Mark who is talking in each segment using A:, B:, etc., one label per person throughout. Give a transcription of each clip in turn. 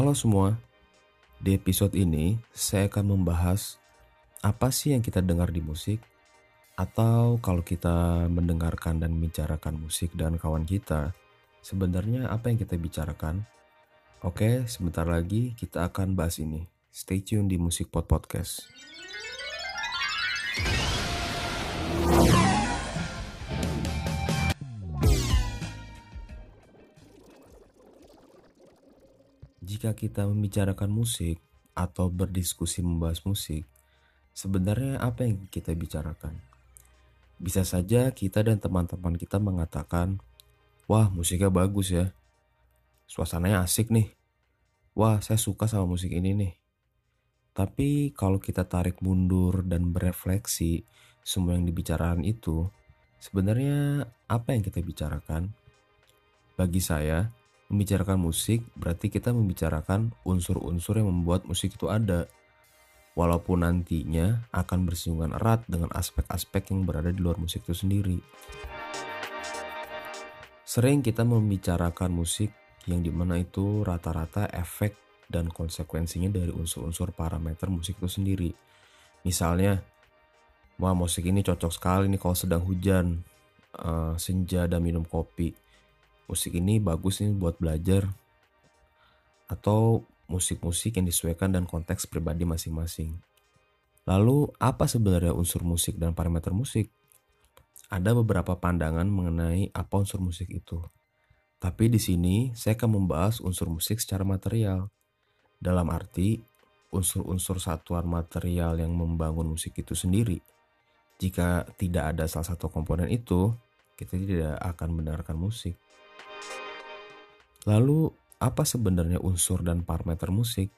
A: Halo semua, di episode ini saya akan membahas apa sih yang kita dengar di musik, atau kalau kita mendengarkan dan membicarakan musik dan kawan kita, sebenarnya apa yang kita bicarakan? Oke, sebentar lagi kita akan bahas ini. Stay tune di Musik Pod Podcast. Jika kita membicarakan musik atau berdiskusi membahas musik, sebenarnya apa yang kita bicarakan? Bisa saja kita dan teman-teman kita mengatakan, "Wah, musiknya bagus ya. Suasananya asik nih. Wah, saya suka sama musik ini nih." Tapi kalau kita tarik mundur dan berefleksi, semua yang dibicarakan itu sebenarnya apa yang kita bicarakan? Bagi saya, Membicarakan musik berarti kita membicarakan unsur-unsur yang membuat musik itu ada. Walaupun nantinya akan bersinggungan erat dengan aspek-aspek yang berada di luar musik itu sendiri. Sering kita membicarakan musik yang di mana itu rata-rata efek dan konsekuensinya dari unsur-unsur parameter musik itu sendiri. Misalnya, wah musik ini cocok sekali nih kalau sedang hujan, uh, senja dan minum kopi musik ini bagus nih buat belajar atau musik-musik yang disesuaikan dan konteks pribadi masing-masing. Lalu, apa sebenarnya unsur musik dan parameter musik? Ada beberapa pandangan mengenai apa unsur musik itu. Tapi di sini saya akan membahas unsur musik secara material. Dalam arti, unsur-unsur satuan material yang membangun musik itu sendiri. Jika tidak ada salah satu komponen itu, kita tidak akan mendengarkan musik. Lalu, apa sebenarnya unsur dan parameter musik?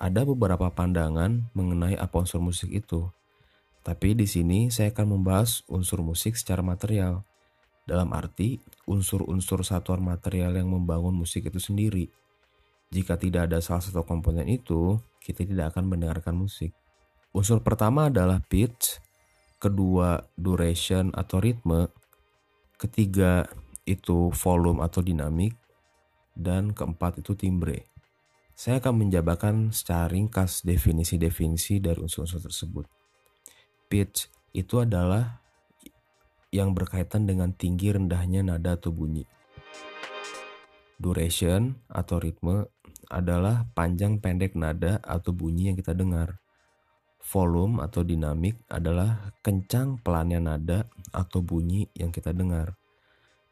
A: Ada beberapa pandangan mengenai apa unsur musik itu. Tapi di sini saya akan membahas unsur musik secara material. Dalam arti, unsur-unsur satuan material yang membangun musik itu sendiri. Jika tidak ada salah satu komponen itu, kita tidak akan mendengarkan musik. Unsur pertama adalah pitch, kedua duration atau ritme, ketiga itu volume atau dinamik, dan keempat itu timbre. Saya akan menjabarkan secara ringkas definisi-definisi dari unsur-unsur tersebut. Pitch itu adalah yang berkaitan dengan tinggi rendahnya nada atau bunyi. Duration atau ritme adalah panjang pendek nada atau bunyi yang kita dengar. Volume atau dinamik adalah kencang pelannya nada atau bunyi yang kita dengar.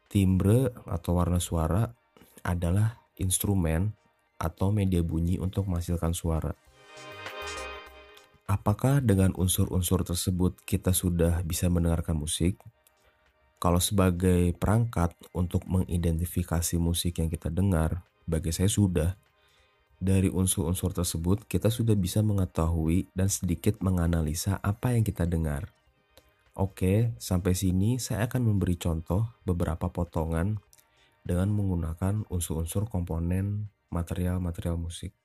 A: Timbre atau warna suara adalah instrumen atau media bunyi untuk menghasilkan suara. Apakah dengan unsur-unsur tersebut kita sudah bisa mendengarkan musik? Kalau sebagai perangkat untuk mengidentifikasi musik yang kita dengar, bagi saya sudah. Dari unsur-unsur tersebut, kita sudah bisa mengetahui dan sedikit menganalisa apa yang kita dengar. Oke, sampai sini saya akan memberi contoh beberapa potongan dengan menggunakan unsur-unsur komponen material-material musik.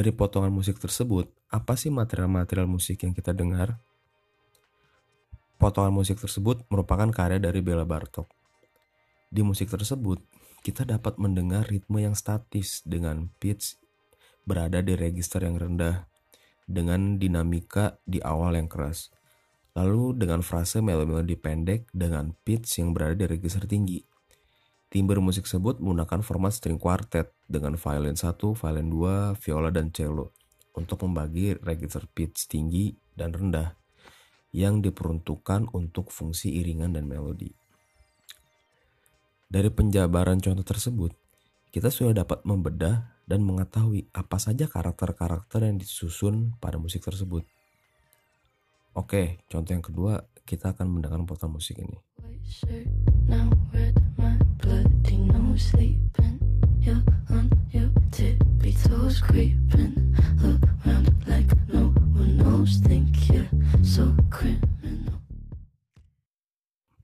A: Dari potongan musik tersebut, apa sih material-material musik yang kita dengar? Potongan musik tersebut merupakan karya dari Bela Bartok. Di musik tersebut, kita dapat mendengar ritme yang statis dengan pitch berada di register yang rendah, dengan dinamika di awal yang keras, lalu dengan frase melodi pendek dengan pitch yang berada di register tinggi. Timbre musik tersebut menggunakan format string quartet dengan violin 1, violin 2, viola, dan cello untuk membagi register pitch tinggi dan rendah yang diperuntukkan untuk fungsi iringan dan melodi. Dari penjabaran contoh tersebut, kita sudah dapat membedah dan mengetahui apa saja karakter-karakter yang disusun pada musik tersebut. Oke, contoh yang kedua, kita akan mendengar potongan musik ini. sleeping.
B: you're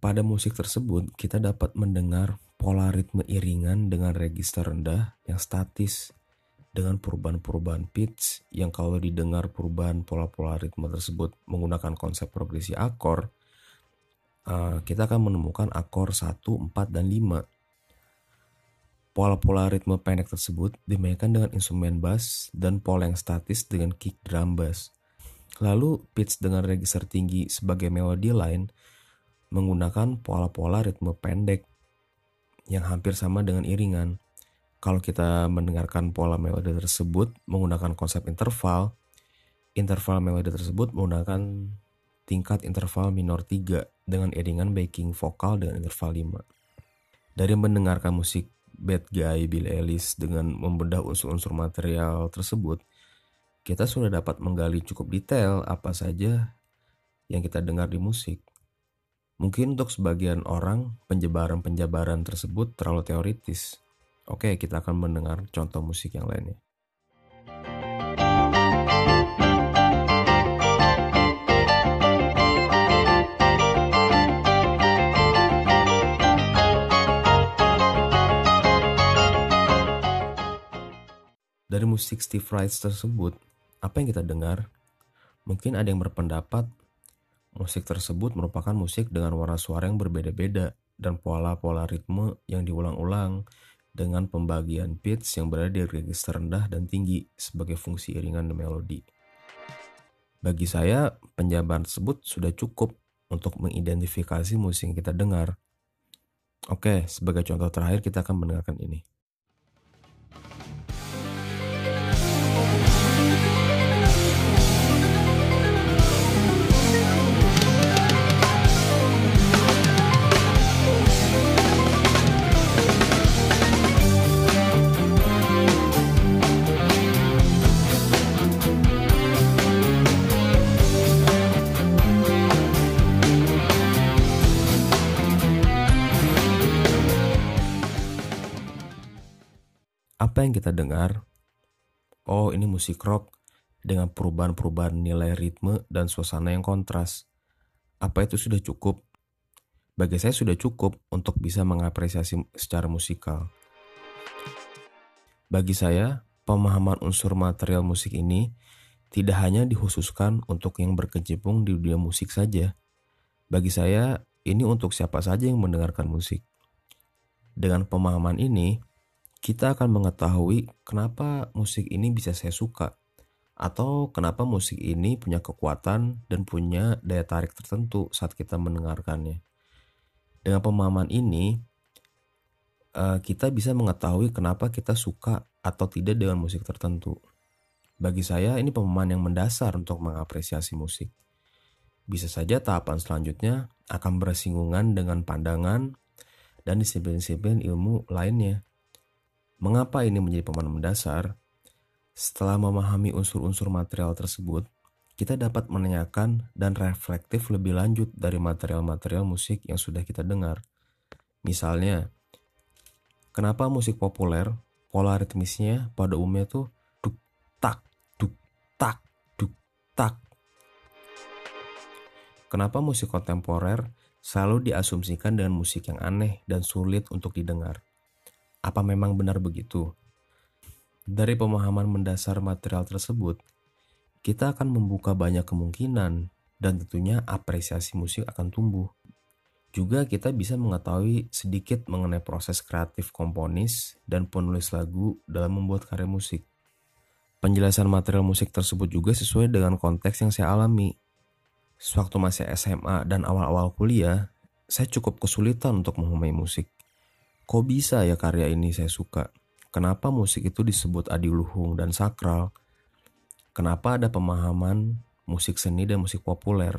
A: Pada musik tersebut, kita dapat mendengar pola ritme iringan dengan register rendah yang statis dengan perubahan-perubahan pitch yang kalau didengar perubahan pola-pola ritme tersebut menggunakan konsep progresi akor, uh, kita akan menemukan akor 1, 4, dan 5. Pola-pola ritme pendek tersebut dimainkan dengan instrumen bass dan pola yang statis dengan kick drum bass. Lalu pitch dengan register tinggi sebagai melodi lain menggunakan pola-pola ritme pendek yang hampir sama dengan iringan. Kalau kita mendengarkan pola melodi tersebut menggunakan konsep interval, interval melodi tersebut menggunakan tingkat interval minor 3 dengan iringan backing vokal dengan interval 5. Dari mendengarkan musik Bad Guy Bill Ellis dengan membedah unsur-unsur material tersebut, kita sudah dapat menggali cukup detail apa saja yang kita dengar di musik. Mungkin untuk sebagian orang, penjebaran-penjabaran tersebut terlalu teoritis, Oke, kita akan mendengar contoh musik yang lainnya. Dari musik Steve Reich tersebut, apa yang kita dengar? Mungkin ada yang berpendapat musik tersebut merupakan musik dengan warna suara yang berbeda-beda dan pola-pola ritme yang diulang-ulang dengan pembagian pitch yang berada di register rendah dan tinggi sebagai fungsi iringan melodi. Bagi saya, penjabaran tersebut sudah cukup untuk mengidentifikasi musik yang kita dengar. Oke, sebagai contoh terakhir kita akan mendengarkan ini. Yang kita dengar? Oh, ini musik rock dengan perubahan-perubahan nilai ritme dan suasana yang kontras. Apa itu sudah cukup? Bagi saya sudah cukup untuk bisa mengapresiasi secara musikal. Bagi saya, pemahaman unsur material musik ini tidak hanya dikhususkan untuk yang berkecimpung di dunia musik saja. Bagi saya, ini untuk siapa saja yang mendengarkan musik. Dengan pemahaman ini, kita akan mengetahui kenapa musik ini bisa saya suka atau kenapa musik ini punya kekuatan dan punya daya tarik tertentu saat kita mendengarkannya. Dengan pemahaman ini, eh, kita bisa mengetahui kenapa kita suka atau tidak dengan musik tertentu. Bagi saya, ini pemahaman yang mendasar untuk mengapresiasi musik. Bisa saja tahapan selanjutnya akan bersinggungan dengan pandangan dan disiplin-disiplin ilmu lainnya. Mengapa ini menjadi pemahaman mendasar? Setelah memahami unsur-unsur material tersebut, kita dapat menanyakan dan reflektif lebih lanjut dari material-material musik yang sudah kita dengar. Misalnya, kenapa musik populer pola ritmisnya pada umumnya tuh duk tak duk tak duk tak. Kenapa musik kontemporer selalu diasumsikan dengan musik yang aneh dan sulit untuk didengar? Apa memang benar begitu? Dari pemahaman mendasar material tersebut, kita akan membuka banyak kemungkinan dan tentunya apresiasi musik akan tumbuh. Juga kita bisa mengetahui sedikit mengenai proses kreatif komponis dan penulis lagu dalam membuat karya musik. Penjelasan material musik tersebut juga sesuai dengan konteks yang saya alami. Sewaktu masih SMA dan awal-awal kuliah, saya cukup kesulitan untuk memahami musik. Kok bisa ya karya ini saya suka? Kenapa musik itu disebut adiluhung dan sakral? Kenapa ada pemahaman musik seni dan musik populer?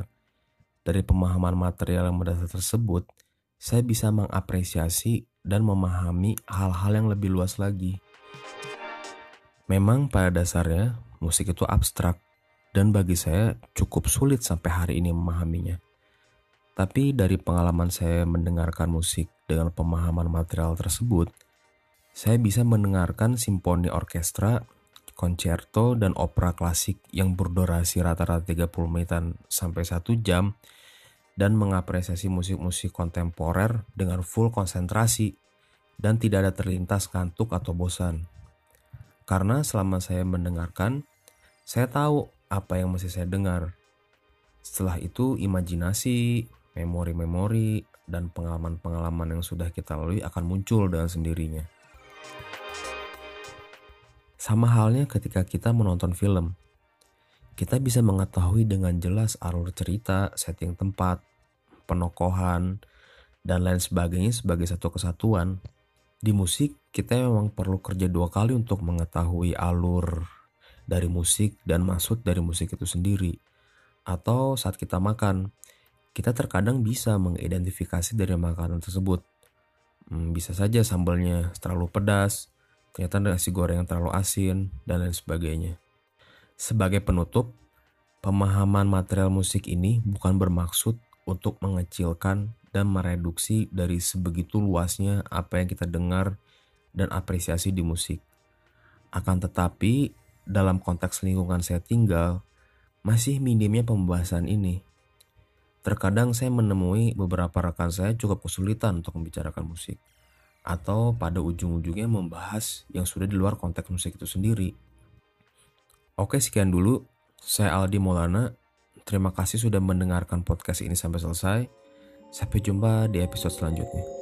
A: Dari pemahaman material yang mendasar tersebut, saya bisa mengapresiasi dan memahami hal-hal yang lebih luas lagi. Memang pada dasarnya musik itu abstrak dan bagi saya cukup sulit sampai hari ini memahaminya. Tapi dari pengalaman saya mendengarkan musik dengan pemahaman material tersebut, saya bisa mendengarkan simfoni orkestra, koncerto, dan opera klasik yang berdurasi rata-rata 30 menitan sampai 1 jam dan mengapresiasi musik-musik kontemporer dengan full konsentrasi dan tidak ada terlintas kantuk atau bosan. Karena selama saya mendengarkan, saya tahu apa yang mesti saya dengar. Setelah itu imajinasi, memori-memori, dan pengalaman-pengalaman yang sudah kita lalui akan muncul dengan sendirinya. Sama halnya ketika kita menonton film. Kita bisa mengetahui dengan jelas alur cerita, setting tempat, penokohan, dan lain sebagainya sebagai satu kesatuan. Di musik, kita memang perlu kerja dua kali untuk mengetahui alur dari musik dan maksud dari musik itu sendiri. Atau saat kita makan, kita terkadang bisa mengidentifikasi dari makanan tersebut. Hmm, bisa saja sambalnya terlalu pedas, ternyata nasi goreng terlalu asin, dan lain sebagainya. Sebagai penutup, pemahaman material musik ini bukan bermaksud untuk mengecilkan dan mereduksi dari sebegitu luasnya apa yang kita dengar dan apresiasi di musik. Akan tetapi, dalam konteks lingkungan saya tinggal, masih minimnya pembahasan ini. Terkadang saya menemui beberapa rekan saya cukup kesulitan untuk membicarakan musik atau pada ujung-ujungnya membahas yang sudah di luar konteks musik itu sendiri. Oke, sekian dulu. Saya Aldi Maulana. Terima kasih sudah mendengarkan podcast ini sampai selesai. Sampai jumpa di episode selanjutnya.